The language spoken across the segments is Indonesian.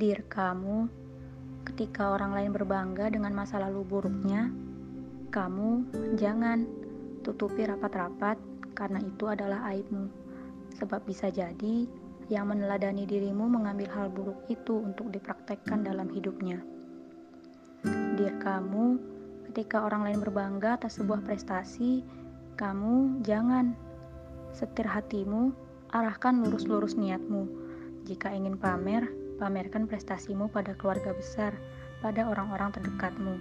Dir kamu, ketika orang lain berbangga dengan masa lalu buruknya, kamu jangan tutupi rapat-rapat karena itu adalah aibmu. Sebab bisa jadi yang meneladani dirimu mengambil hal buruk itu untuk dipraktekkan dalam hidupnya. Dir kamu, ketika orang lain berbangga atas sebuah prestasi, kamu jangan setir hatimu, arahkan lurus-lurus niatmu. Jika ingin pamer, pamerkan prestasimu pada keluarga besar, pada orang-orang terdekatmu.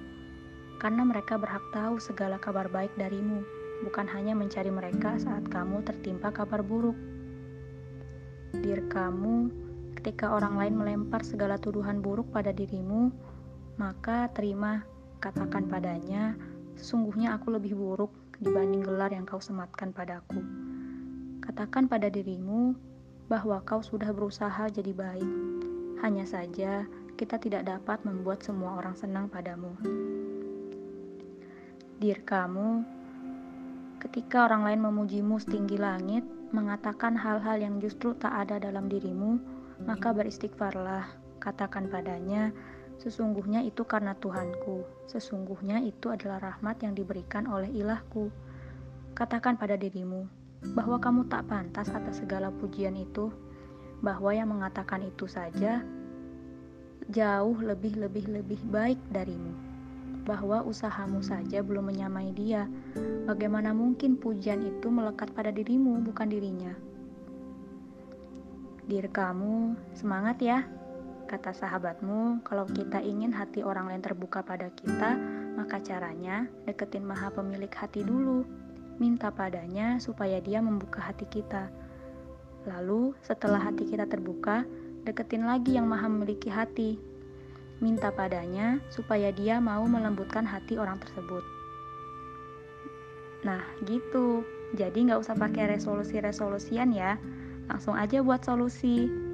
Karena mereka berhak tahu segala kabar baik darimu, bukan hanya mencari mereka saat kamu tertimpa kabar buruk. Dir kamu, ketika orang lain melempar segala tuduhan buruk pada dirimu, maka terima, katakan padanya, sesungguhnya aku lebih buruk dibanding gelar yang kau sematkan padaku. Katakan pada dirimu bahwa kau sudah berusaha jadi baik. Hanya saja, kita tidak dapat membuat semua orang senang padamu. Dir kamu, ketika orang lain memujimu setinggi langit, mengatakan hal-hal yang justru tak ada dalam dirimu, maka beristighfarlah. Katakan padanya, Sesungguhnya itu karena Tuhanku. Sesungguhnya itu adalah rahmat yang diberikan oleh ilahku. Katakan pada dirimu bahwa kamu tak pantas atas segala pujian itu, bahwa yang mengatakan itu saja jauh lebih-lebih-lebih baik darimu, bahwa usahamu saja belum menyamai dia. Bagaimana mungkin pujian itu melekat pada dirimu, bukan dirinya? Diri kamu, semangat ya! Kata sahabatmu, kalau kita ingin hati orang lain terbuka pada kita, maka caranya deketin maha pemilik hati dulu. Minta padanya supaya dia membuka hati kita. Lalu setelah hati kita terbuka, deketin lagi yang maha memiliki hati. Minta padanya supaya dia mau melembutkan hati orang tersebut. Nah gitu, jadi nggak usah pakai resolusi-resolusian ya, langsung aja buat solusi.